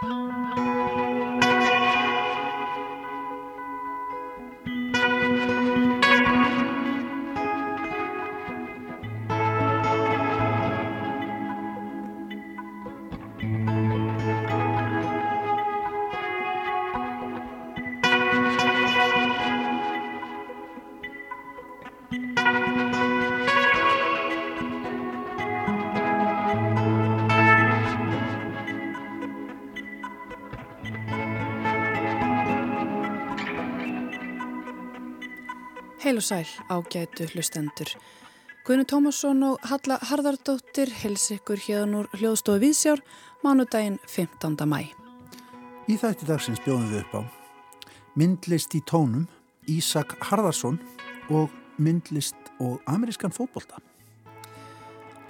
Música og sæl ágætu hlustendur. Guðinu Tómasson og Halla Harðardóttir hels ykkur hérna úr hljóðstofu Vísjár mánudaginn 15. mæ. Í þætti dagsins bjóðum við upp á myndlist í tónum Ísak Harðarsson og myndlist og amerískan fótbolta.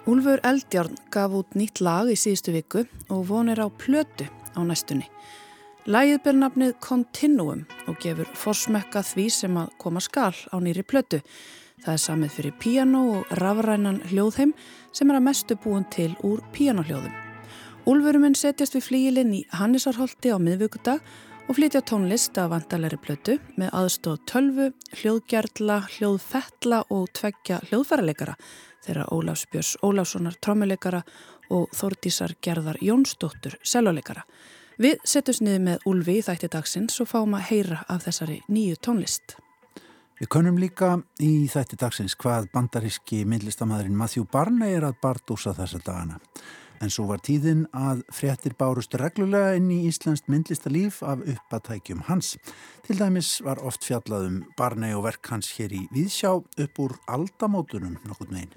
Úlfur Eldjárn gaf út nýtt lag í síðustu viku og vonir á plötu á næstunni. Lægið ber nafnið Continuum og gefur forsmekka því sem að koma skal á nýri plötu. Það er samið fyrir piano og rafrænan hljóðheim sem er að mestu búin til úr pianohljóðum. Úlfuruminn setjast við flíilinn í Hannisarholti á miðvíkudag og flytja tónlist af vandalegri plötu með aðstóð tölvu, hljóðgerðla, hljóðfettla og tveggja hljóðfæraleikara þeirra Ólafs Björns Ólafssonar trommuleikara og Þordísar Gerðar Jónsdóttur selvoleikara. Við setjum niður með Ulfi í þætti dagsins og fáum að heyra af þessari nýju tónlist. Við konum líka í þætti dagsins hvað bandaríski myndlistamæðurinn Matthew Barney er að bardúsa þessa dagana. En svo var tíðin að fréttir bárust reglulega inn í Íslandst myndlistalíf af uppatækjum hans. Til dæmis var oft fjallað um Barney og verk hans hér í Víðsjá upp úr aldamótunum nokkur meginn.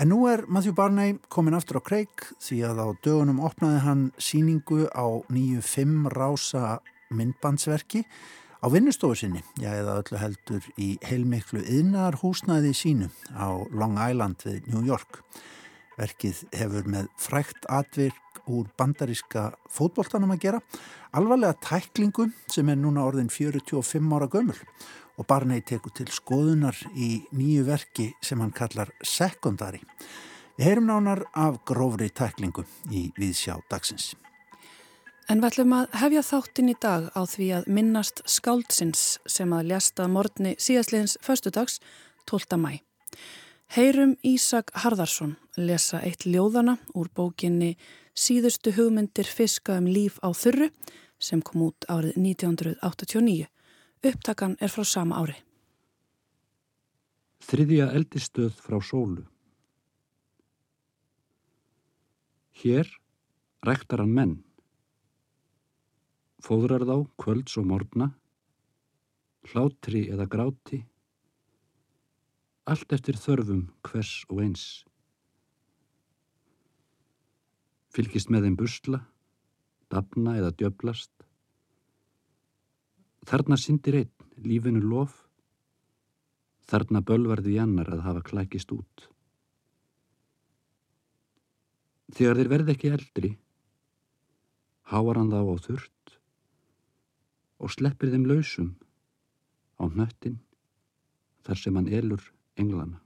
En nú er Matthew Barney komin aftur á kreik því að á dögunum opnaði hann síningu á nýju fimm rása myndbandsverki á vinnustofu sinni, já eða öllu heldur í heilmiklu yðnar húsnaði sínu á Long Island við New York. Verkið hefur með frækt atvirk úr bandaríska fótboltanum að gera, alvarlega tæklingu sem er núna orðin 45 ára gömul og Barney tekur til skoðunar í nýju verki sem hann kallar Secondary. Við heyrum nánar af grófri tæklingu í viðsjá dagsins. En við ætlum að hefja þáttin í dag á því að minnast skáldsins sem að ljasta morgni síðastliðins förstudags 12. mæ. Heyrum Ísak Harðarsson lesa eitt ljóðana úr bókinni Síðustu hugmyndir fiska um líf á þurru sem kom út árið 1989. Upptakan er frá sama ári. Þriðja eldistöð frá sólu. Hér ræktar hann menn. Fóðrar þá kvölds og morgna, hlátri eða gráti, allt eftir þörfum hvers og eins. Fylgist með þeim busla, dapna eða djöblast, Þarna syndir einn, lífinu lof, þarna bölvarði jannar að hafa klækist út. Þegar þeir verði ekki eldri, háar hann þá á þurrt og sleppir þeim lausum á nöttin þar sem hann elur englana.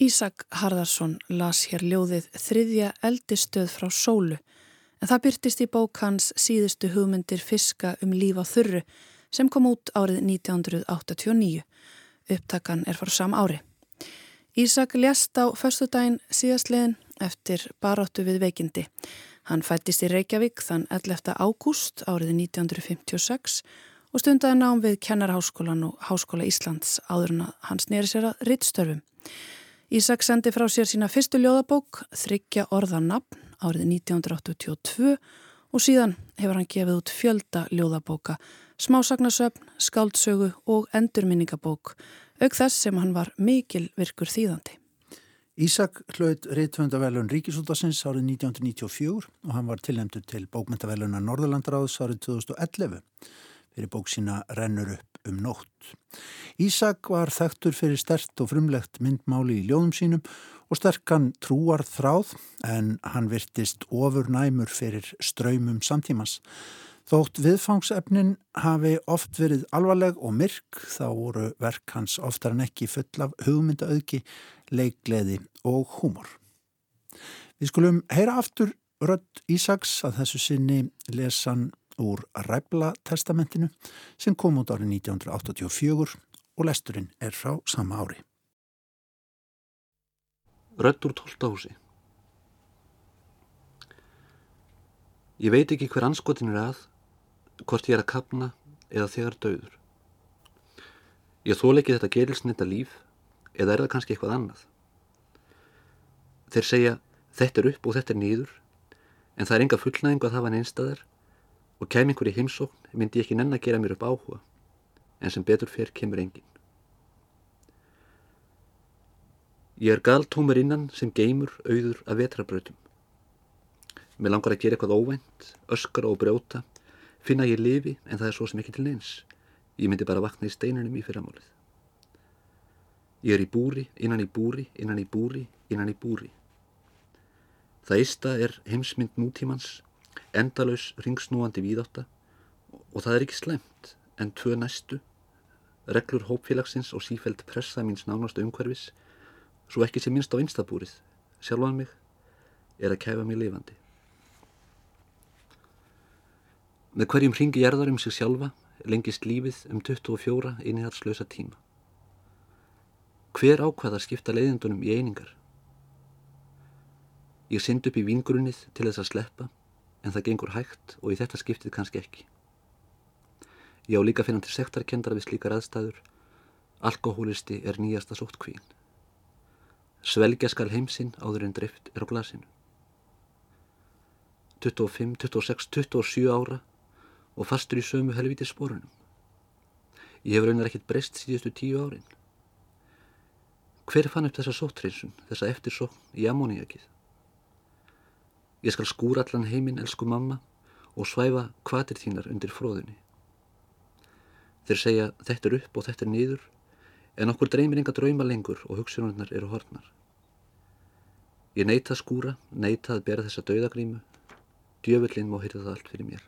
Ísak Harðarsson las hér ljóðið þriðja eldistöð frá sólu en það byrtist í bók hans síðustu hugmyndir fiska um líf á þurru sem kom út árið 1989. Upptakan er fór sam ári. Ísak lést á förstudaginn síðastliðin eftir baróttu við veikindi. Hann fættist í Reykjavík þann 11. ágúst árið 1956 og stundaði nám við Kennarháskólan og Háskóla Íslands áður en hans nýri sér að rittstörfum. Ísak sendi frá sér sína fyrstu ljóðabók, Þryggja orða nafn árið 1982 og síðan hefur hann gefið út fjölda ljóðabóka, smásagnasöfn, skáldsögu og endurminningabók, auk þess sem hann var mikil virkur þýðandi. Ísak hlaut reyðtöfundavelun Ríkisútasins árið 1994 og hann var tilnæmtur til bókmyndaveluna Norðurlandaráðs árið 2011 fyrir bók sína Rennur upp um nótt. Ísak var þekktur fyrir stert og frumlegt myndmáli í ljóðum sínum og sterkan trúar þráð en hann virtist ofur næmur fyrir ströymum samtímas. Þótt viðfangsefnin hafi oft verið alvarleg og myrk þá voru verk hans oftar en ekki full af hugmyndaauðki, leikleði og húmor. Við skulum heyra aftur rödd Ísaks að þessu sinni lesan úr Ræbla testamentinu sem kom út árið 1984 og lesturinn er frá sama ári. Rödd úr tóltahúsi Ég veit ekki hver anskotin er að, hvort ég er að kapna eða þegar döður. Ég þól ekki þetta gerilsnita líf eða er það kannski eitthvað annað. Þeir segja þetta er upp og þetta er nýður en það er enga fullnæðingu að hafa neinstæðar og kem einhverju heimsókn myndi ég ekki nenn að gera mér upp áhuga en sem betur fyrr kemur engin. Ég er galtómur innan sem geymur auður af vetrabrautum. Mér langar að gera eitthvað óvænt, öskara og brjóta, finna ég lifi en það er svo sem ekki til neins. Ég myndi bara vakna í steinunum í fyrramálið. Ég er í búri, innan í búri, innan í búri, innan í búri. Það eista er heimsmynd nútímans, endalauðs ringsnúandi víðátta og það er ekki slemt en tvö næstu, reglur hópfélagsins og sífælt pressa míns nánastu umhverfis, svo ekki sem minnst á einstabúrið, sjálfan mig, er að kæfa mig lifandi. Með hverjum ringi gerðar um sig sjálfa lengist lífið um 24 innihaldslösa tíma. Hver ákvaða skipta leiðindunum í einingar? Ég synd upp í vingrunnið til þess að sleppa en það gengur hægt og í þetta skiptið kannski ekki. Ég á líka finnandi sektarkendara við slíkar aðstæður. Alkohólisti er nýjasta sótt kvín. Svelgja skal heimsinn áður en drift er á glasinu. 25, 26, 27 ára og fastur í sömu helviti spórunum. Ég hefur raunar ekkert breyst síðustu tíu árin. Hver fann upp þessa sóttrinsun, þessa eftirsókn í ammóniakið? Ég skal skúra allan heiminn, elsku mamma, og svæfa kvatir þínar undir fróðunni. Þeir segja þetta er upp og þetta er niður, en okkur dreymir enga drauma lengur og hugsunarnar eru hornar. Ég neyta að skúra, neyta að bera þessa dauðagrímu, djöfullin má hýrða það allt fyrir mér.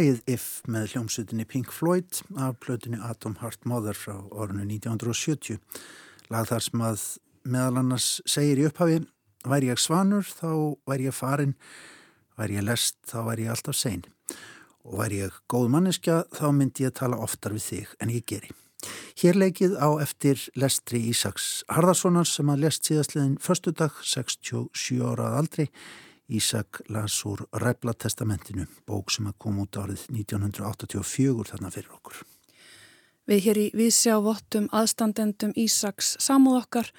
Lægið If með hljómsutinni Pink Floyd af plötunni Atom Heart Mother frá orðinu 1970. Lag þar sem að meðal annars segir í upphafi væri ég svanur þá væri ég farin, væri ég lest þá væri ég alltaf sein og væri ég góð manneskja þá myndi ég tala oftar við þig en ég geri. Hér leikið á eftir lestri Ísaks Harðarssonar sem að lest síðastliðin förstu dag 67 árað aldrei Ísak las úr Ræblatestamentinu, bók sem að koma út árið 1984 þarna fyrir okkur. Við hér í Vísjá vottum aðstandendum Ísaks samúð okkar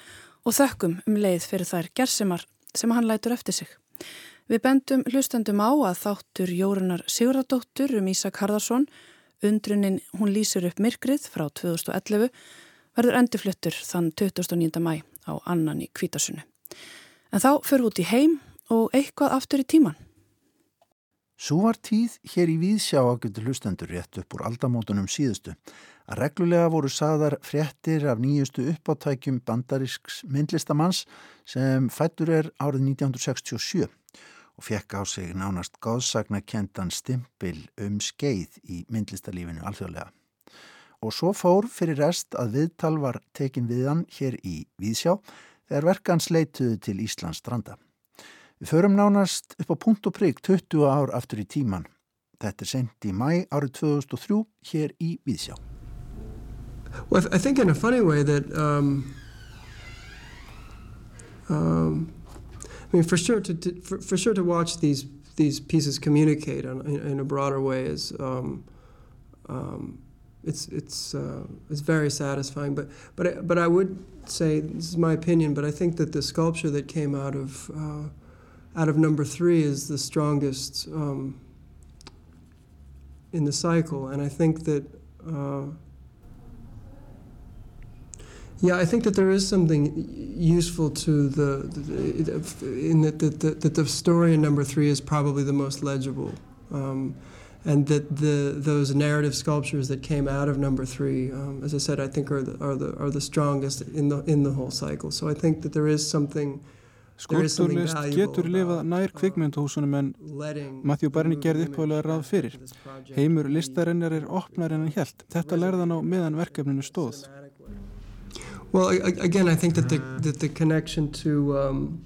og þökkum um leið fyrir þær gersimar sem hann lætur eftir sig. Við bendum hlustendum á að þáttur Jórunar Sigurðardóttur um Ísak Harðarsson, undrunin hún lýsir upp myrkrið frá 2011, verður endurfluttur þann 29. mæ á annan í Kvítasunnu. En þá fyrir út í heim og eitthvað aftur í tíman. Svo var tíð hér í Víðsjá getur hlustendur rétt upp úr aldamótunum síðustu að reglulega voru saðar fréttir af nýjustu uppáttækjum bandarisks myndlistamanns sem fættur er árið 1967 og fekk á sig nánast gáðsagna kentan stimpil um skeið í myndlistalífinu alþjóðlega. Og svo fór fyrir rest að viðtal var tekin við hann hér í Víðsjá þegar verkans leituðu til Íslands stranda. Við förum nánast upp á punkt og prigg 20 ár aftur í tíman. Þetta er sendt í mæ árið 2003 hér í Víðsjá. Well, I, think in a funny way that, um, um, I mean, for sure to, to for, for sure to watch these these pieces communicate in, in a broader way is um, um, it's it's uh, it's very satisfying. But but I, but I would say this is my opinion, but I think that the sculpture that came out of uh, out of number three is the strongest um, in the cycle, and I think that. Uh, yeah, I think that there is something useful to the, the in that the, the, that the story in number three is probably the most legible, um, and that the those narrative sculptures that came out of number three, um, as I said, I think are the, are the are the strongest in the in the whole cycle. So I think that there is something. There is something Skulptúrlist valuable getur lifað nær kvikmyndahúsunum en Matthew Barney gerði image ráð fyrir. Heimur listarinnar er opnar en hann hjælt. Þetta lærði hann á meðan verkefninu stóð. Well, I, I- again, I think that the that the connection to um,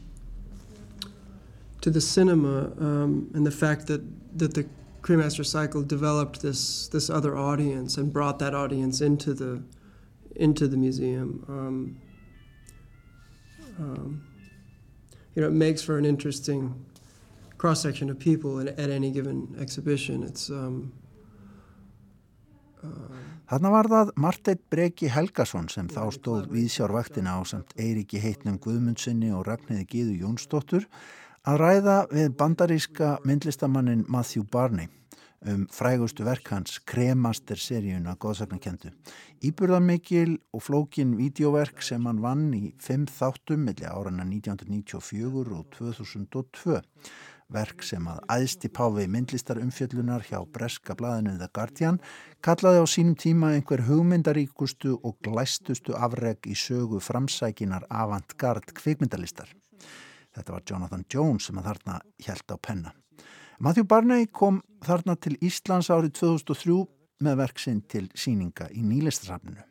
to the cinema um, and the fact that that the Cremaster Cycle developed this this other audience and brought that audience into the into the museum. Um, um, you know, it makes for an interesting cross section of people at, at any given exhibition. It's um, Þarna var það Marteit Breki Helgason sem þá stóð viðsjárvaktina á samt Eiriki Heitnum Guðmundsinni og Ragnhiði Gíðu Jónsdóttur að ræða við bandaríska myndlistamannin Matthew Barney um frægustu verk hans Kremaster-seríuna góðsagnakendu. Íburðarmikil og flókin vídeoverk sem hann vann í fimm þáttum millir árana 1994 og 2002. verk sem að æðsti páfi myndlistar umfjöllunar hjá breska blaðinu The Guardian kallaði á sínum tíma einhver hugmyndaríkustu og glæstustu afreg í sögu framsækinar avantgard kvikmyndalistar. Þetta var Jonathan Jones sem að þarna hjælt á penna. Matthew Barney kom þarna til Íslands árið 2003 með verksinn til síninga í nýlistasafninu.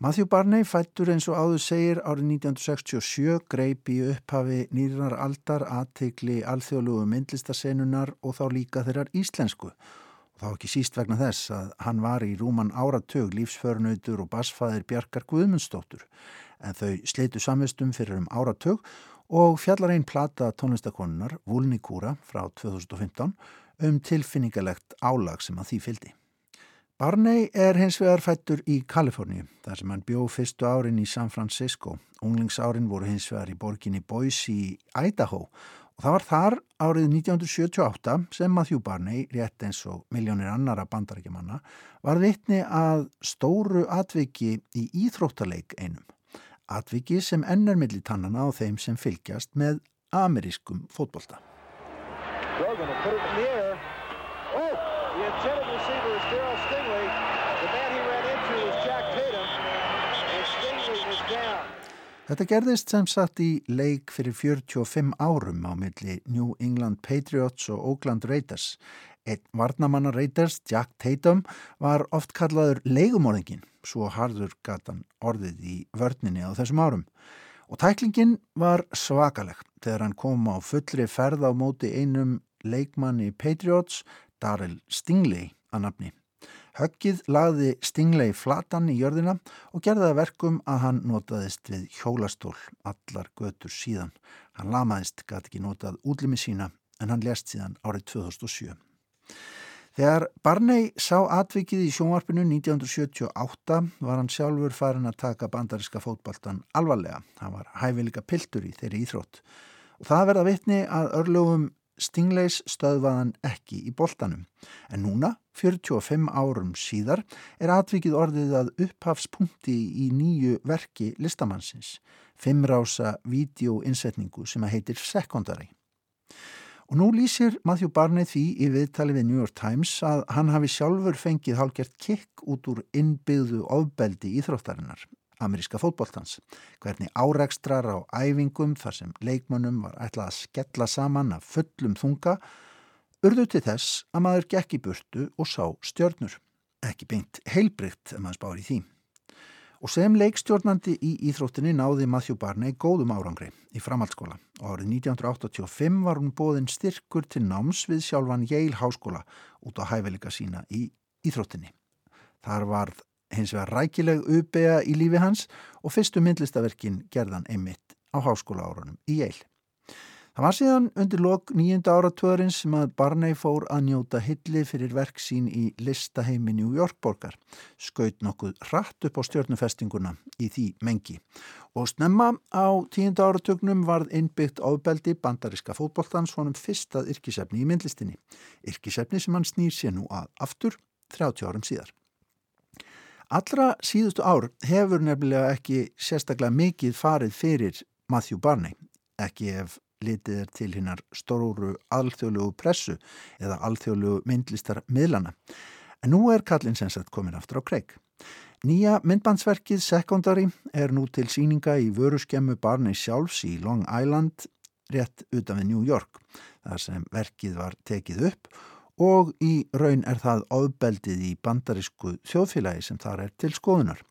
Matthew Barney fættur eins og áður segir árið 1967 greip í upphafi nýrar aldar aðtegli alþjóðlugu myndlistasennunar og þá líka þeirrar íslensku. Og þá ekki síst vegna þess að hann var í rúman áratög lífsförnautur og basfæðir Bjarkar Guðmundsdóttur en þau sleitu samvistum fyrir um áratög og fjallar einn plata tónlistakonunnar Vulnikúra frá 2015 um tilfinningalegt álag sem að því fyldi. Barney er hins vegar fættur í Kaliforníu þar sem hann bjó fyrstu árin í San Francisco. Unglingsárin voru hins vegar í borginni Boise í Idaho og það var þar árið 1978 sem Matthew Barney, rétt eins og miljónir annara bandarækjumanna, var vitni að stóru atviki í íþróttaleik einum. Atviki sem ennur milli tannana á þeim sem fylgjast með amerískum fótbolta. Oh. Þetta gerðist sem sagt í leik fyrir 45 árum á milli New England Patriots og Oakland Raiders. Einn varnamanna Raiders, Jack Tatum, var oft kallaður leigumorðingin, svo harður gatan orðið í vörninni á þessum árum. Og tæklingin var svakaleg þegar hann kom á fullri ferð á móti einum leikmanni Patriots, Daryl Stingley að nafni. Höggið lagði Stingley flatan í jörðina og gerði það verkum að hann notaðist við hjólastól allar götur síðan. Hann lamaðist, gæti ekki notað útlimi sína en hann lest síðan árið 2007. Þegar Barney sá atvikið í sjónvarpinu 1978 var hann sjálfur farin að taka bandariska fótbaltan alvarlega. Hann var hæfileika piltur í þeirri íþrótt og það verða vitni að örlögum Stingleys stöðvaðan ekki í boltanum. En núna, 45 árum síðar, er atvikið orðið að upphafspunkti í nýju verki listamannsins, fimmrása vídeoinsetningu sem heitir Secondary. Og nú lýsir Matthew Barney því í viðtali við New York Times að hann hafi sjálfur fengið hálgjert kikk út úr innbyggðu ofbeldi íþróttarinnar ameríska fótbóltans. Hvernig árekstrar á æfingum þar sem leikmönnum var ætlað að skella saman af fullum þunga urðu til þess að maður gekk í burtu og sá stjörnur. Ekki beint heilbrygt ef maður spáir í því. Og sem leikstjórnandi í Íþróttinni náði Matthew Barney góðum árangri í framhaldsskóla og árið 1985 var hún bóðinn styrkur til náms við sjálfan Yale Háskóla út á hæfileika sína í Íþróttinni. Þar varð hins vegar rækileg uppega í lífi hans og fyrstu myndlistaverkin gerðan einmitt á háskóla árunum í Eil. Það var síðan undir lok nýjunda áratöðurins sem að Barney fór að njóta hilli fyrir verk sín í listaheimi New York borgar, skaut nokkuð rætt upp á stjórnufestinguna í því mengi. Og snemma á tíunda áratögnum varð innbyggt ábeldi bandariska fótbolltans honum fyrstað yrkisefni í myndlistinni, yrkisefni sem hann snýr sér nú að aftur 30 árum síðar. Allra síðustu ár hefur nefnilega ekki sérstaklega mikið farið fyrir Matthew Barney, ekki ef litið er til hinnar stóru alþjóðlugu pressu eða alþjóðlugu myndlistar miðlana. En nú er Kallin Sensat komin aftur á kreik. Nýja myndbandsverkið Secondary er nú til síninga í vöruskemmu Barney sjálfs í Long Island rétt utan við New York, þar sem verkið var tekið upp og í raun er það ofbeldið í bandarísku þjóðfélagi sem þar er til skoðunar.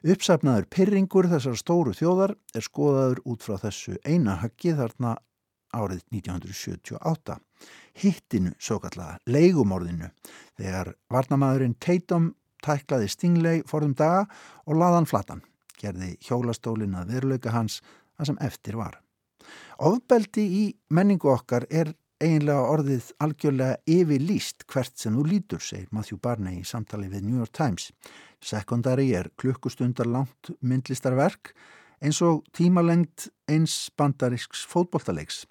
Uppsæfnaður pyrringur þessar stóru þjóðar er skoðaður út frá þessu eina höggi þarna árið 1978. Hittinu, svo kallega, leigumorðinu, þegar varnamæðurinn Tatum tæklaði Stingley forðum daga og laðan flatan, gerði hjólastólin að veruleika hans að sem eftir var. Ofbeldi í menningu okkar er eiginlega orðið algjörlega yfirlýst hvert sem þú lítur, segir Matthew Barney í samtali við New York Times. Secondary er klukkustundar langt myndlistarverk eins og tímalengt eins bandarisks fótbolltaleiks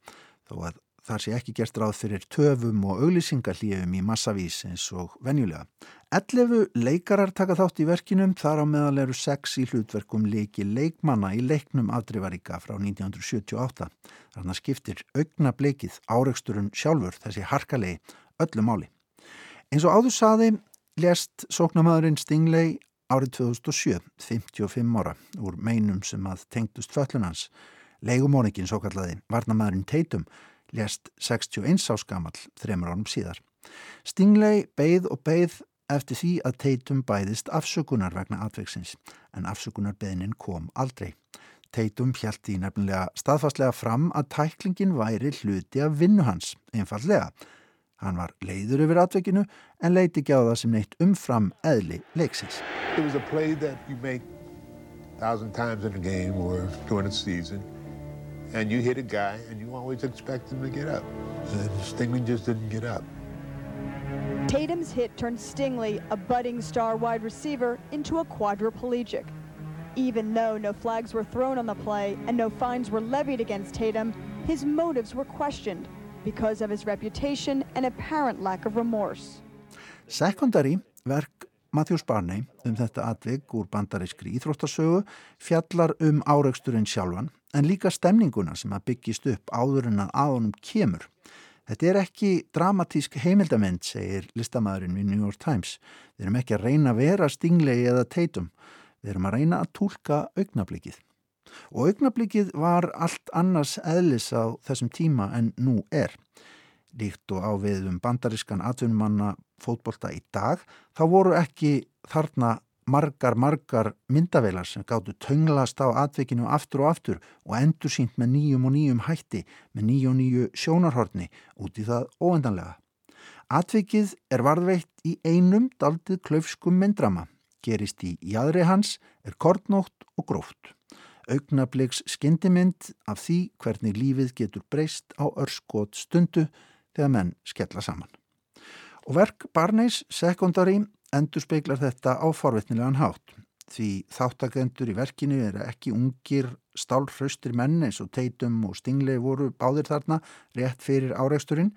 þó að þar sé ekki gerst ráð fyrir töfum og auglýsingarlífum í massavís eins og venjulega. 11 leikarar taka þátt í verkinum, þar á meðal eru 6 í hlutverkum leiki leikmanna í leiknum afdrifaríka frá 1978. Þarna skiptir augna bleikið áreiksturinn sjálfur þessi harkalegi öllu máli. Eins og áður saði lest sóknamaðurinn Stingley árið 2007, 55 ára, úr meinum sem að tengdust föllunans. Leigumóningin svo kallaði Varnamæðurinn Teitum lést 61 áskamall þreymur árum síðar. Stingley beigð og beigð eftir því að Teitum bæðist afsökunar vegna atveiksins en afsökunarbeðinin kom aldrei. Teitum hjælti nefnilega staðfastlega fram að tæklingin væri hluti af vinnu hans, einfallega. Hann var leiður yfir atveikinu en leiti ekki á það sem neitt umfram eðli leiksins. It was a play that you make a thousand times in a game or during a season and you hit a guy and you always expect him to get up. And Stingley just didn't get up. Tatum's hit turned Stingley, a budding star wide receiver, into a quadriplegic. Even though no flags were thrown on the play and no fines were levied against Tatum, his motives were questioned because of his reputation and apparent lack of remorse. Secondary verk Matthews Barney um þetta atvig úr bandarískri íþróttasögu fjallar um áreiksturinn sjálfan en líka stemninguna sem að byggist upp áður en að aðunum kemur. Þetta er ekki dramatísk heimildamind, segir listamæðurinn við New York Times. Við erum ekki að reyna að vera stinglegi eða teitum. Við erum að reyna að tólka augnablikið. Og augnablikið var allt annars eðlis á þessum tíma en nú er. Líkt og á við um bandarískan atvinnumanna fótbolta í dag, þá voru ekki þarna margar, margar myndavelar sem gáttu tönglast á atveikinu aftur og aftur og endur sínt með nýjum og nýjum hætti, með nýju og nýju sjónarhortni út í það óendanlega. Atveikið er varðveitt í einum daldið klaufskum myndrama, gerist í jæðri hans, er kortnótt og gróft. Augnabliks skyndimynd af því hvernig lífið getur breyst á örskot stundu þegar menn skella saman. Og verk Barneys Secondary endur speiklar þetta á forvetnilegan hátt. Því þáttakendur í verkinu er ekki ungir stálhraustir menn eins og teitum og stinglei voru báðir þarna rétt fyrir áreiksturinn,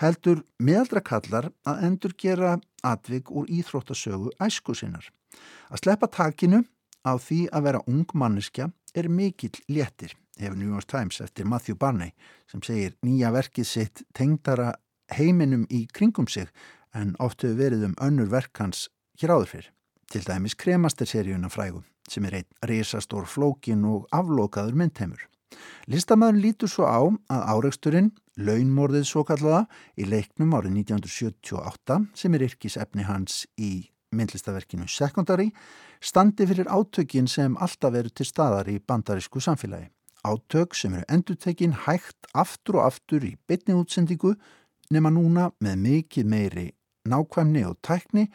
heldur meðaldra kallar að endur gera atvig úr íþróttasögu æsku sinnar. Að sleppa takinu á því að vera ung manneskja er mikill léttir, hefur New York Times eftir Matthew Barney sem segir nýja verkið sitt tengdara heiminum í kringum sig en oft hefur verið um önnur verkans hér áður fyrr. Til dæmis kremasterseríuna frægum sem er einn risastór flókin og aflokaður myndheimur. Listamæðun lítur svo á að áreiksturinn, launmorðið svo kallaða, í leiknum árið 1978 sem er yrkisefni hans í myndlistaverkinu Secondary, standi fyrir átökin sem alltaf eru til staðar í bandarísku samfélagi. Átök sem eru endutekin hægt aftur og aftur í bytni útsendingu nema núna með mikið meiri nákvæmni og tækni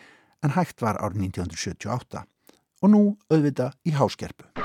en hægt var árið 1978 og nú auðvita í háskerpu.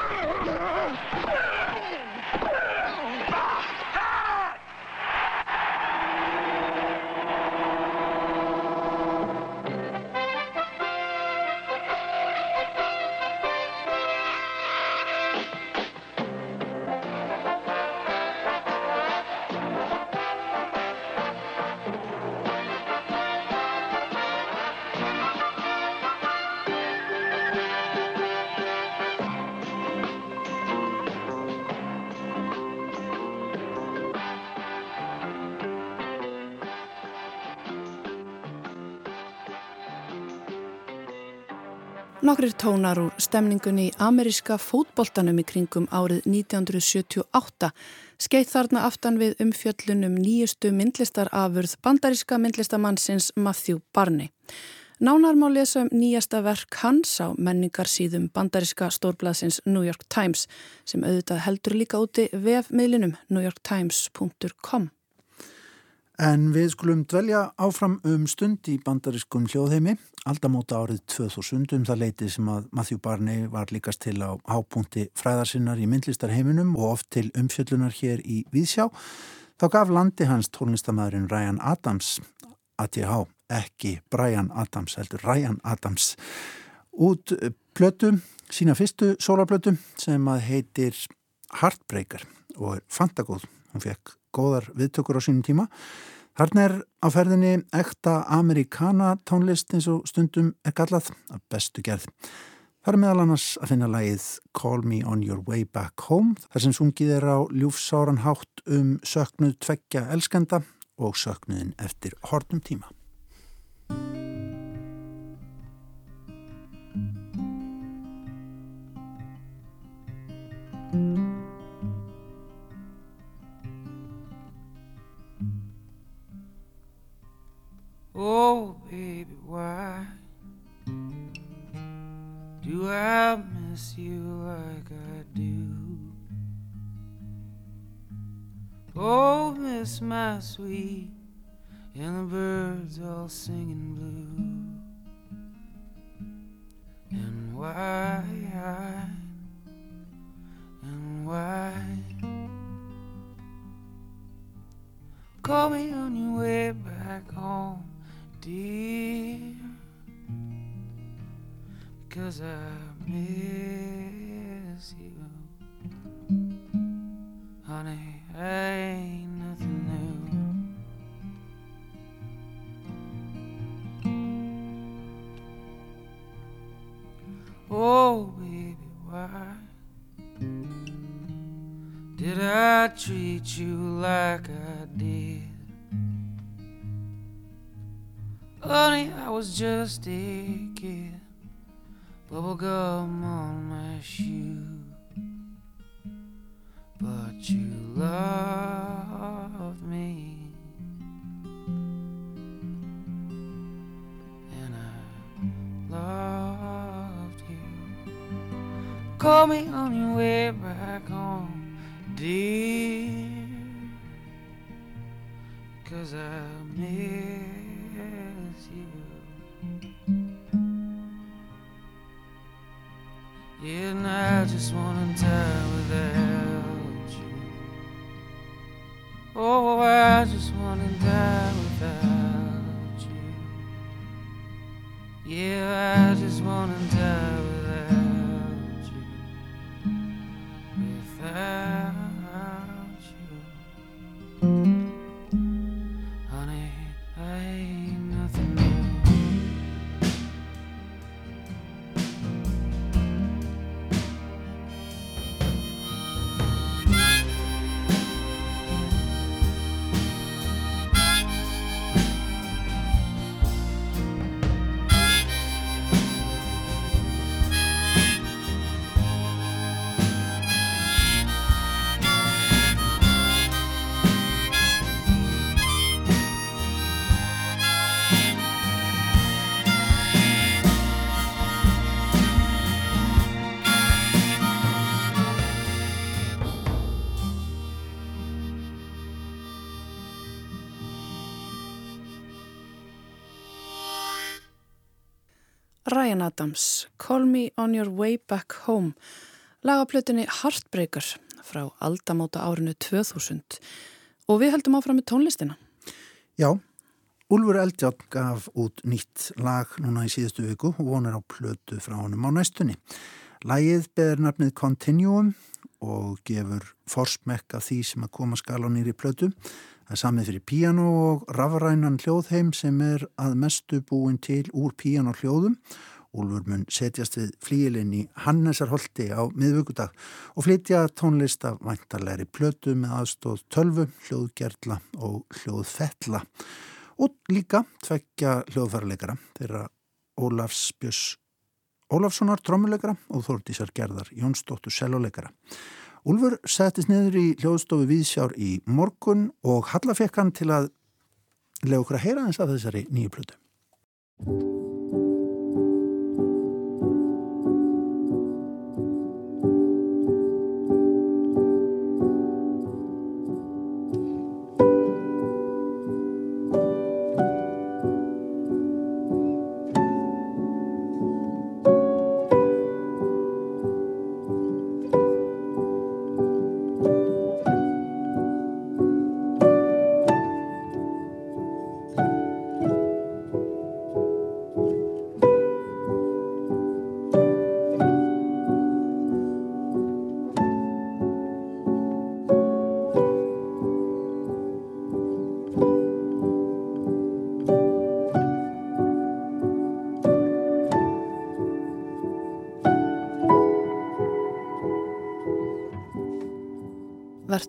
Nokkrir tónar úr stemningunni í ameríska fótboltanum í kringum árið 1978 skeitt þarna aftan við umfjöllunum nýjustu myndlistarafurð bandaríska myndlistamannsins Matthew Barney. Nánar má lesa um nýjasta verk hans á menningarsýðum bandaríska stórblaðsins New York Times sem auðvitað heldur líka úti vefmiðlinum newyorktimes.com. En við skulum dvelja áfram um stund í bandariskum hljóðheimi, aldamóta árið 2000 um það leiti sem að Matthew Barney var líkast til á hápunkti fræðarsinnar í myndlistarheiminum og oft til umfjöllunar hér í Víðsjá. Þá gaf landi hans tónlistamæðurinn Ryan Adams, ATH, ekki Brian Adams, heldur Ryan Adams, út plötu, sína fyrstu sólarplötu sem að heitir Heartbreaker og er fantagóð. Hún fekk góðar viðtökur á sínum tíma. Þarna er á ferðinni ekta amerikana tónlist eins og stundum er gallað af bestu gerð. Það er meðal annars að finna lægið Call Me On Your Way Back Home þar sem sungið er á ljúfsáran hátt um söknuð tveggja elskenda og söknuðin eftir hortum tíma. Oh, baby, why do I miss you like I do? Oh, miss my sweet, and the birds all singing blue. And why, and why? Call me on your way back home dear, because I miss you. Honey, ain't nothing new. Oh, baby, why did I treat you like I Honey, I was just a kid. Bubblegum on my shoe. But you loved me. And I loved you. Call me on your way back home, dear. Cause I miss Yeah, and I just wanna die without Ryan Adams, Call Me On Your Way Back Home, lagaplutinni Heartbreaker frá aldamóta árinu 2000 og við heldum áfram með tónlistina. Já, Úlfur Eldjátt gaf út nýtt lag núna í síðustu viku og vonar á plötu frá honum á næstunni. Lægið beður nafnið Continuum og gefur forsmekk af því sem að koma skal á nýri plötu. Það er samið fyrir píano og rafrænan hljóðheim sem er að mestu búin til úr píano hljóðum. Úlfur mun setjast við flíilinn í Hannesarholti á miðvöggudag og flytja tónlist af væntarlegri plötu með aðstóð tölvu, hljóðgerla og hljóðfella. Og líka tveggja hljóðfærarleikara þeirra Ólafs Björns Ólafssonar trommuleikara og Þórdísar Gerðar Jónsdóttur seljuleikara. Úlfur settist niður í hljóðstofu Víðsjár í morgun og Halla fekk hann til að lega okkur að heyra eins af þessari nýju plötu.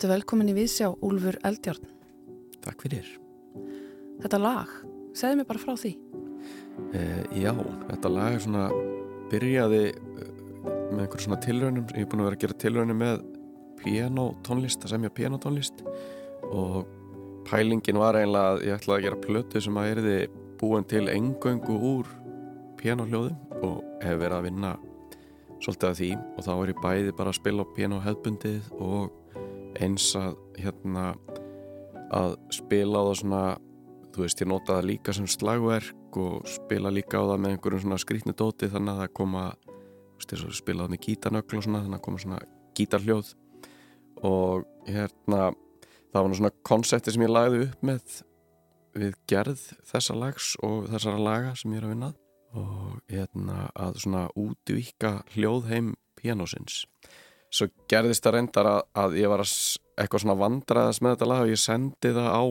Vertu velkomin í Vísjá, Úlfur Eldjárn. Takk fyrir. Þetta lag, segðu mér bara frá því. Uh, já, þetta lag er svona, byrjaði uh, með einhverjum svona tilraunum, ég er búin að vera að gera tilraunum með pianotónlist, að semja pianotónlist og pælingin var einlega að ég ætlaði að gera plötu sem að erði búin til engöngu úr pianohljóðum og hef verið að vinna svolítið að því og þá er ég bæði bara að spila á pianohefbundið og eins að hérna að spila á það svona þú veist ég nota það líka sem slagverk og spila líka á það með einhverjum svona skrítnu dóti þannig að það koma veist spila það með gítarnögl og svona þannig að koma svona gítarhljóð. Og hérna það var svona konsepti sem ég lagði upp með við gerð þessa lags og þessara laga sem ég er að vinnað og hérna að svona útvíka hljóðheim pianosins svo gerðist það reyndar að, að ég var að eitthvað svona vandraðast með þetta lag og ég sendi það á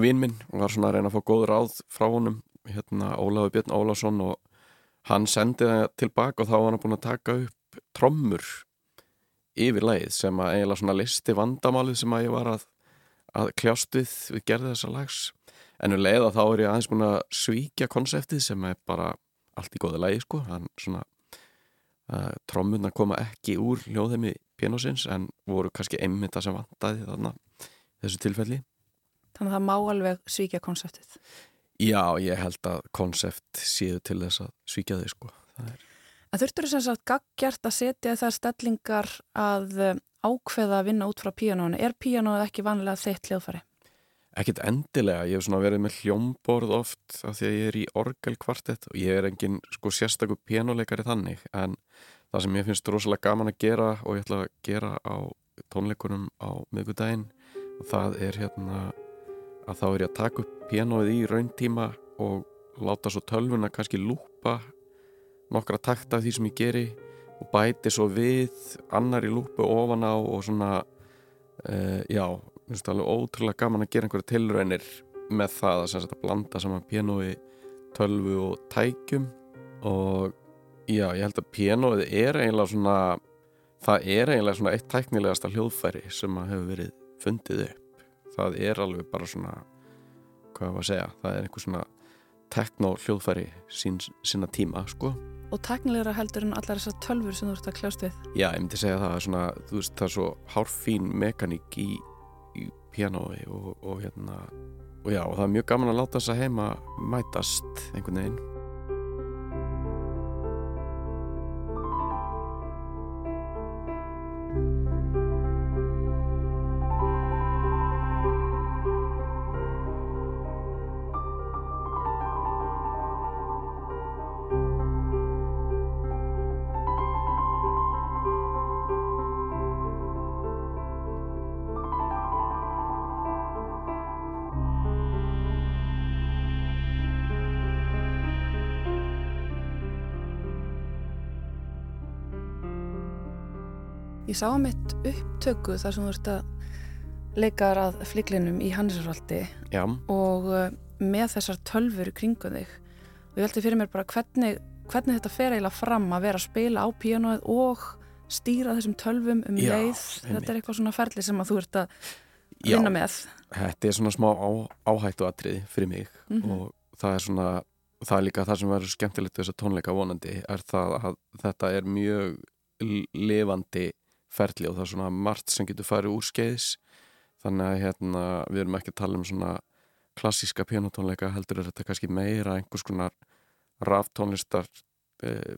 vinn minn og var svona að reyna að fá góð ráð frá honum hérna Ólaður Björn Ólásson og hann sendi það tilbaka og þá var hann búin að taka upp trommur yfir lagið sem að eiginlega svona listi vandamálið sem að ég var að, að kljást við við gerði þessa lags. En um leið að þá er ég aðeins búin að svíkja konseptið sem er bara allt í góði lagi sko. Hann svona uh, trommunna koma ekki úr hljóðheimi pianosins en voru kannski einmitt að sem vantaði þarna þessu tilfelli. Þannig að það má alveg svíkja konseptið Já, ég held að konsept séu til þess að svíkja þau sko. Er... En þurftur þess að gaggjart að setja þær stellingar að eh, ákveða að vinna út frá píanónu Er píanóið ekki vanlega þeitt hljóðfæri? Ekkert endilega, ég hef svona verið með hljómborð oft af því að ég er í orgelkvartett og ég er engin sko sérstakku pianoleikari þannig en það sem ég finnst rosalega gaman að gera og ég ætla að gera á tónleikunum á miðgudaginn það er hérna að þá er ég að taka upp pianoið í rauntíma og láta svo tölvuna kannski lúpa nokkra takt af því sem ég geri og bæti svo við annar í lúpu ofan á og svona uh, já, það alveg ótrúlega gaman að gera einhverju tilraunir með það að, að blanda saman pianoi, tölvu og tækjum og já, ég held að pianoið er eiginlega svona það er eiginlega svona eitt tæknilegasta hljóðfæri sem að hefur verið fundið upp. Það er alveg bara svona hvað var að segja, það er einhver svona tekno hljóðfæri sín, sína tíma sko. Og tæknilegra heldur en allar þessar tölfur sem þú ert að kljást við. Já, ég myndi segja það, svona, þú veist, það er svo hárfín mekaník í í pianói og, og hérna og já, og það er mjög gaman að láta þess að heima mætast einhvern veginn Ég sá að mitt upptöku þar sem þú ert að leikar að fliklinum í Hannisarvaldi og uh, með þessar tölfur kringu þig. Og ég veldi fyrir mér bara hvernig, hvernig þetta fer eiginlega fram að vera að spila á píanóið og stýra þessum tölfum um Já, leið. þetta er eitthvað svona ferli sem að þú ert að vinna Já, með. Þetta er svona smá á, áhættu atrið fyrir mig mm -hmm. og það er svona það er líka það sem verður skemmtilegt við þessa tónleika vonandi er það að þetta er mjög levandi ferli og það er svona margt sem getur farið úr skeiðis þannig að hérna, við erum ekki að tala um svona klassíska pianotónleika heldur er þetta kannski meira einhvers konar ráftónlistar e,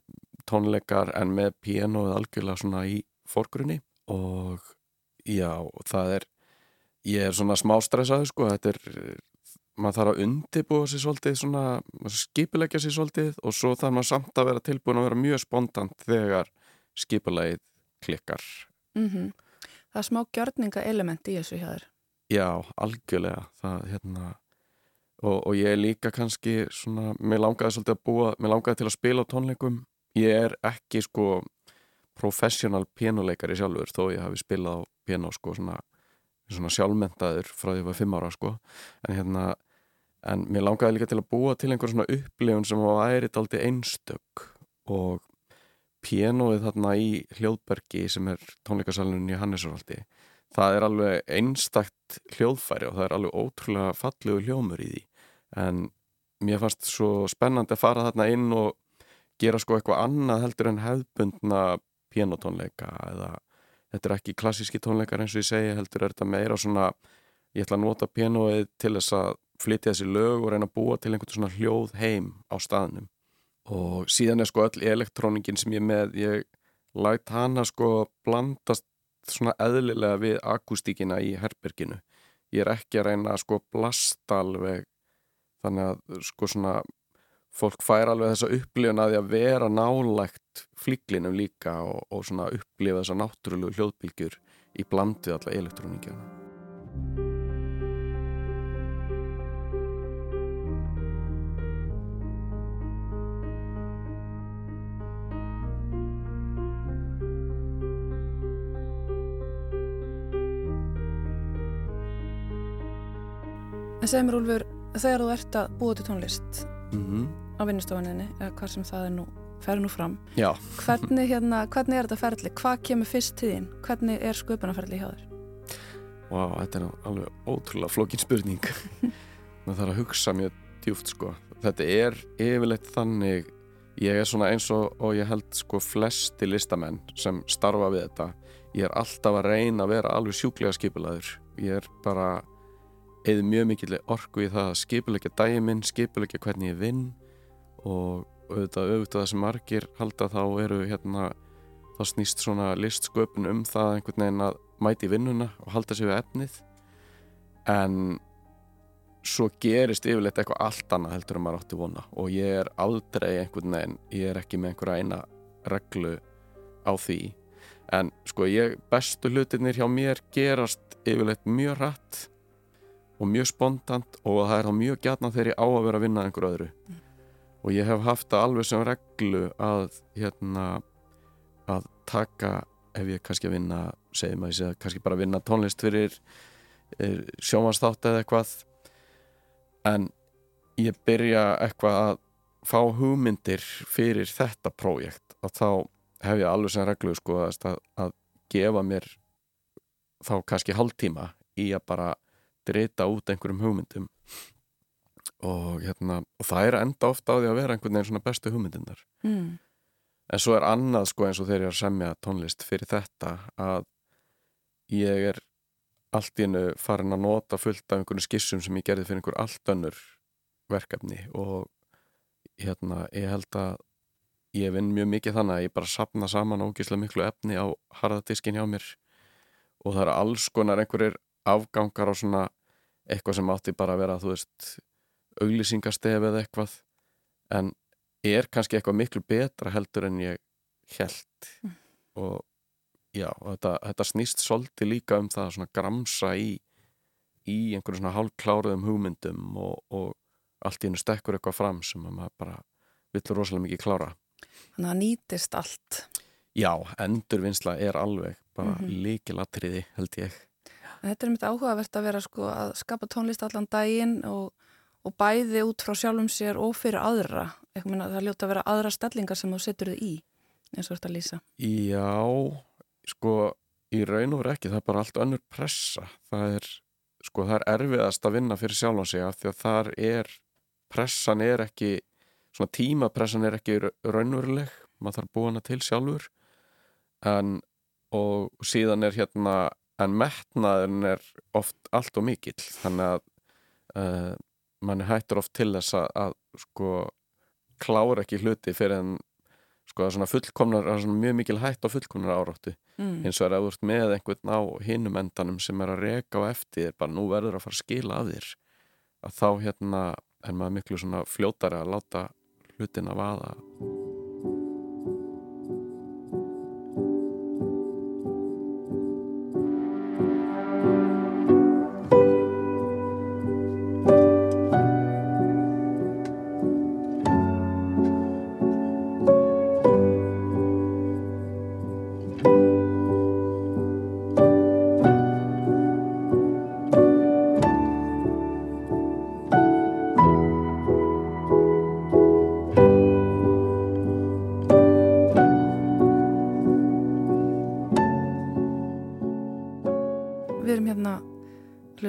tónleikar en með pianoið algjörlega svona í fórgrunni og já, það er ég er svona smá stressaður sko. Þetta er, maður þarf að undibúa sér svolítið svona, skipilegja sér svolítið og svo þarf maður samt að vera tilbúin að vera mjög spontant þegar skipilegið klikkar mm -hmm. Það er smá gjörninga element í þessu hjá þér. Já, algjörlega. Það, hérna, og, og ég er líka kannski svona, mér langaði svolítið að búa mér langaði til að spila tónleikum. Ég er ekki sko professional pianoleikari sjálfur þó ég hafi spilað á piano sko svona, svona sjálfmentaður frá því að ég var fimm ára sko. En hérna en mér langaði líka til að búa til einhver svona upplifun sem var ærið aldrei einstök og pianoið þarna í Hljóðbergi sem er tónleikasalunum í Hannesarvaldi það er alveg einstakt hljóðfæri og það er alveg ótrúlega fallegu hljómur í því. En mér fannst svo spennandi að fara þarna inn og gera sko eitthvað annað heldur en hefðbundna pianotónleika eða þetta er ekki klassíski tónleikar eins og ég segi heldur er þetta meira svona ég ætla að nota pianoið til þess að flytja þessi lög og reyna að búa til einhvern svona hljóð heim á staðnum og síðan er sko öll elektróningin sem ég með ég lætt hana sko blandast svona eðlilega við akústíkina í herberginu. Ég er ekki að reyna að sko blasta alveg. Þannig að sko svona fólk fær alveg þessa upplifun að því að vera nálægt flíklinum líka og, og svona upplifa þessa náttúrulegu hljóðbylgjur í blandið alla elektróningina En segð mér Úlfur, þegar þú ert að búa til tónlist mm -hmm. á vinnustofaninni, eða hvað sem það er nú, fer nú fram, Já, hvernig, hérna, hvernig er þetta ferli? Hvað kemur fyrst til þín? Hvernig er sköpunarferli hjá þér? Vá, þetta er alveg ótrúlega flókin spurning maður þarf að hugsa mjög djúft sko þetta er yfirleitt þannig ég er svona eins og, og ég held sko flesti listamenn sem starfa við þetta ég er alltaf að reyna að vera alveg sjúklega skipulaður ég er bara eða mjög mikill orku í það að skipulegja dæminn, skipulegja hvernig ég vinn og auðvitað auðvitað sem margir halda þá eru hérna þá snýst svona listsköpun um það einhvern veginn að mæti vinnuna og halda sig við efnið. En svo gerist yfirleitt eitthvað allt annað heldur en maður átti vona og ég er aldrei einhvern veginn, ég er ekki með einhverja eina reglu á því. En sko ég, bestu hlutirnir hjá mér gerast yfirleitt mjög hratt og mjög spontant og það er þá mjög gætna þegar ég á að vera að vinna einhver öðru. Og ég hef haft það alveg sem reglu að hérna að taka ef ég kannski að vinna segjum að ég segja kannski bara að vinna tónlist fyrir sjómansþátt eða eitthvað. En ég byrja eitthvað að fá hugmyndir fyrir þetta prójekt og þá hef ég alveg sem reglu sko að, að gefa mér þá kannski hálftíma í að bara drita út einhverjum hugmyndum. Og, hérna, og það er enda ofta á því að vera einhvern veginn svona bestu hugmyndindar Mm. en svo er annað sko eins og þegar ég er að semja tónlist fyrir þetta að ég er allt í hennu farin að nota fullt af einhvern skissum sem ég gerði fyrir einhver allt önnur verkefni. Og hérna ég held að ég vinn mjög mikið þannig að ég bara sapna saman ógislega miklu efni á harðadiskin hjá mér. Og það eru alls konar einhverjir afgangar á svona eitthvað sem átti bara að vera þú veist auglýsingastef eða eitthvað en er kannski eitthvað miklu betra heldur en ég held Mm. og já, og þetta, þetta snýst svolítið líka um það að gramsa í í einhverju svona hálfkláruðum hugmyndum og, og allt í hennu stekkur eitthvað fram sem að maður bara vill rosalega mikið klára Þannig að nýtist allt. Já, endurvinnsla er alveg bara mm Mhm. líkilatriði held ég Þetta er mitt áhugavert að vera sko að skapa tónlist allan daginn og, og bæði út frá sjálfum sér og fyrir aðra. Minna, það ljóta að vera aðra stellingar sem þú setur þið í, eins og þetta að lýsa. Já, sko í raun og veru ekki, það er bara allt önnur pressa það er, sko það er erfiðast að vinna fyrir sjálfan sig af því að þar er pressan er ekki svona tímapressan er ekki ra- raunveruleg maður þarf að búa hana til sjálfur en og síðan er hérna en metnaðurinn er oft allt og mikill þannig að uh, mann hættur oft til þess að, að sko klára ekki hluti fyrir en sko það er svona fullkomnar, það er svona mjög mikil hætt á fullkomnar áráttu Mm. eins og er að þú ert með einhvern á hinum endanum sem er að reka á eftir bara nú verður að fara að skila að þér að þá hérna er maður miklu svona fljótari að láta hlutina vaða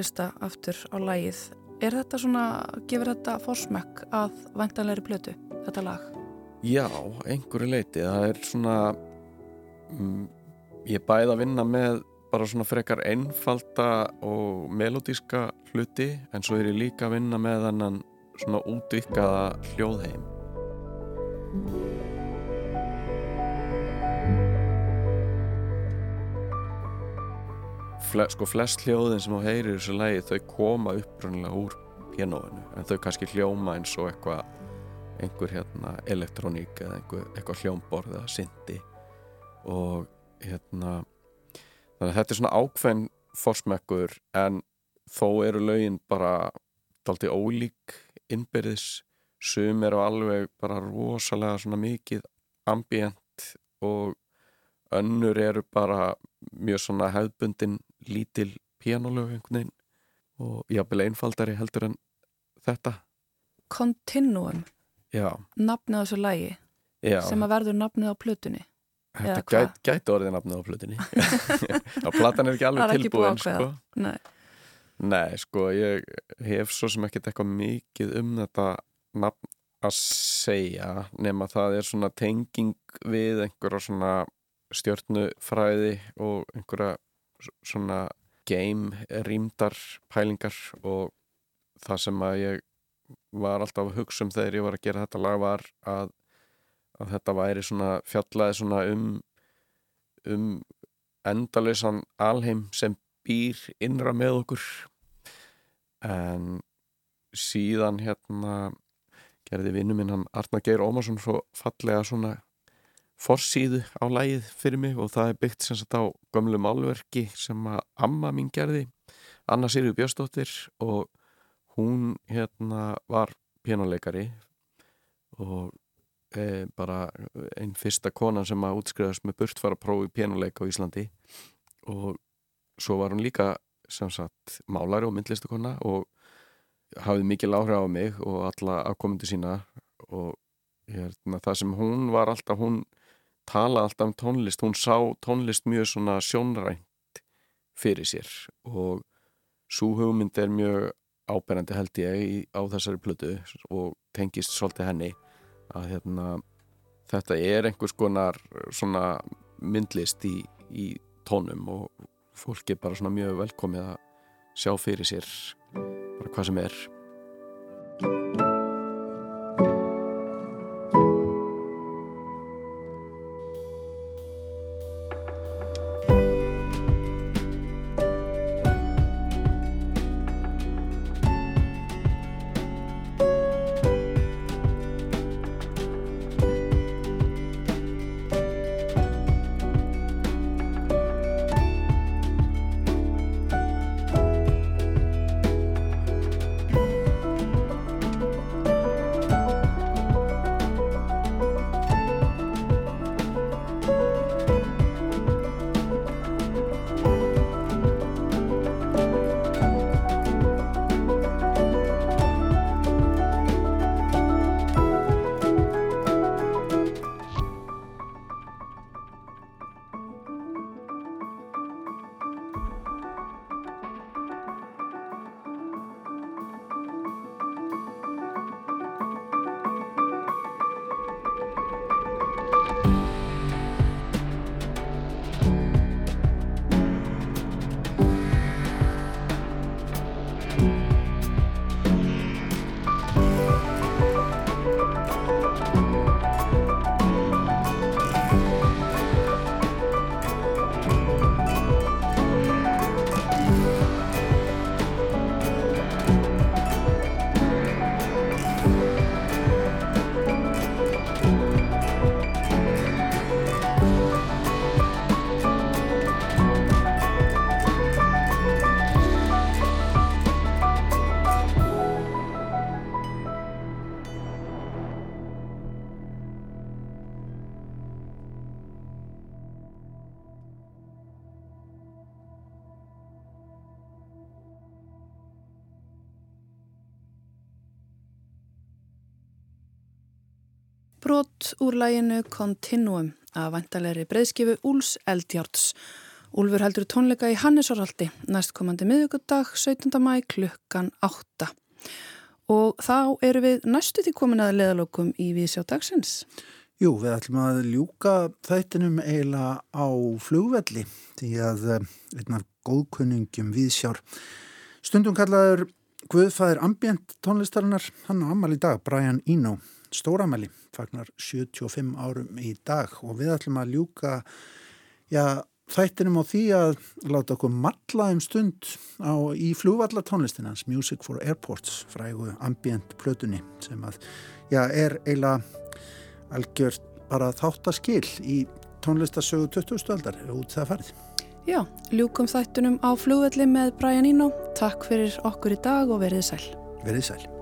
hlusta aftur á lægið. Er þetta svona, gefur þetta forsmökk að vantanleiri blötu, þetta lag? Já, einhverju leiti. Það er svona, mm, ég bæði að vinna með bara svona frekar einfalda og melodíska hluti en svo er ég líka að vinna með þannan svona útvikkaða hljóðheim. Fle, sko flest hljóðin sem þú heyrir í þessu lægi þau koma uppröndilega úr pianoinu en þau kannski hljóma eins og eitthvað einhver hérna elektróník eða einhver, eitthvað hljómborð eða syndi og hérna þannig að þetta er svona ákveðin forsmekkur en þó eru lögin bara dalti ólík innbyrðis. Sum eru alveg bara rosalega svona mikið ambient og önnur eru bara mjög svona hefðbundin lítil píanólög einhvern veginn og jáfnvel einfaldari heldur en þetta. Continuum. Já, nafnið á þessu lægi já. sem að verður nafnið á plötunni Þetta gæt, gæti orðið nafnið á plötunni. Já, platan er ekki alveg tilbúin sko. Nei. Nei, sko, ég hef svo sem ekkert eitthvað mikið um þetta nafn að segja nema það er svona tenging við einhverja svona stjörnufræði og einhverja svona game rýmdar pælingar og það sem að ég var alltaf að hugsa um þegar ég var að gera þetta lag var að, að þetta væri svona fjallaði svona um um endalausan alheim sem býr innra með okkur. En síðan hérna gerði vinnu minn hann Arna Geir Ómarsson svo fallega svona forsýðu á lægið fyrir mig og það er byggt sem sagt á gömlu málverki sem að amma mín gerði Anna Sirju Björnsdóttir og hún hérna var pjánuleikari og e, bara einn fyrsta konan sem að útskriðast með burtfara prófi pjánuleika á Íslandi. Og svo var hún líka sem sagt málari og myndlistakonna og hafði mikil áhrif á mig og alla afkomundu sína og hérna, það sem hún var alltaf, hún talaði alltaf um tónlist, hún sá tónlist mjög svona sjónrænt fyrir sér og svo hugmynd er mjög áberandi held ég á þessari plötu og tengist svolítið henni að hérna, þetta er einhvers konar svona myndlist í, í tónum og fólk er bara svona mjög velkomið að sjá fyrir sér bara hvað sem er Brot úr læginu Continuum að vantalegri breyðskifu Úls Eldjárts Úlfur heldur tónleika í Hannesoraldi næstkomandi miðugudag 17. mæ klukkan 8. Og þá eru við næstu því komin að leðalokum í Vísjá dagsins. Jú, við ætlum að ljúka þættinum eiginlega á flugvelli því að eh, einn af góðkunningum Vísjár stundum kallaður Guðfæðir ambient tónlistarinnar, hann á amal í dag, Brian Eno, stóramæli, fagnar 75 árum í dag og við ætlum að ljúka, já, þættinum á því að láta okkur matla um stund á, í flugvallatónlistinans Music for Airports, frægu ambient plötunni sem að, já, er eiginlega algjört bara þáttaskil í tónlistasögu 20. aldar út það farið. Já, ljúkum þættunum á flugvelli með Brian Eno. Takk fyrir okkur í dag og verið sæl. Verið sæl.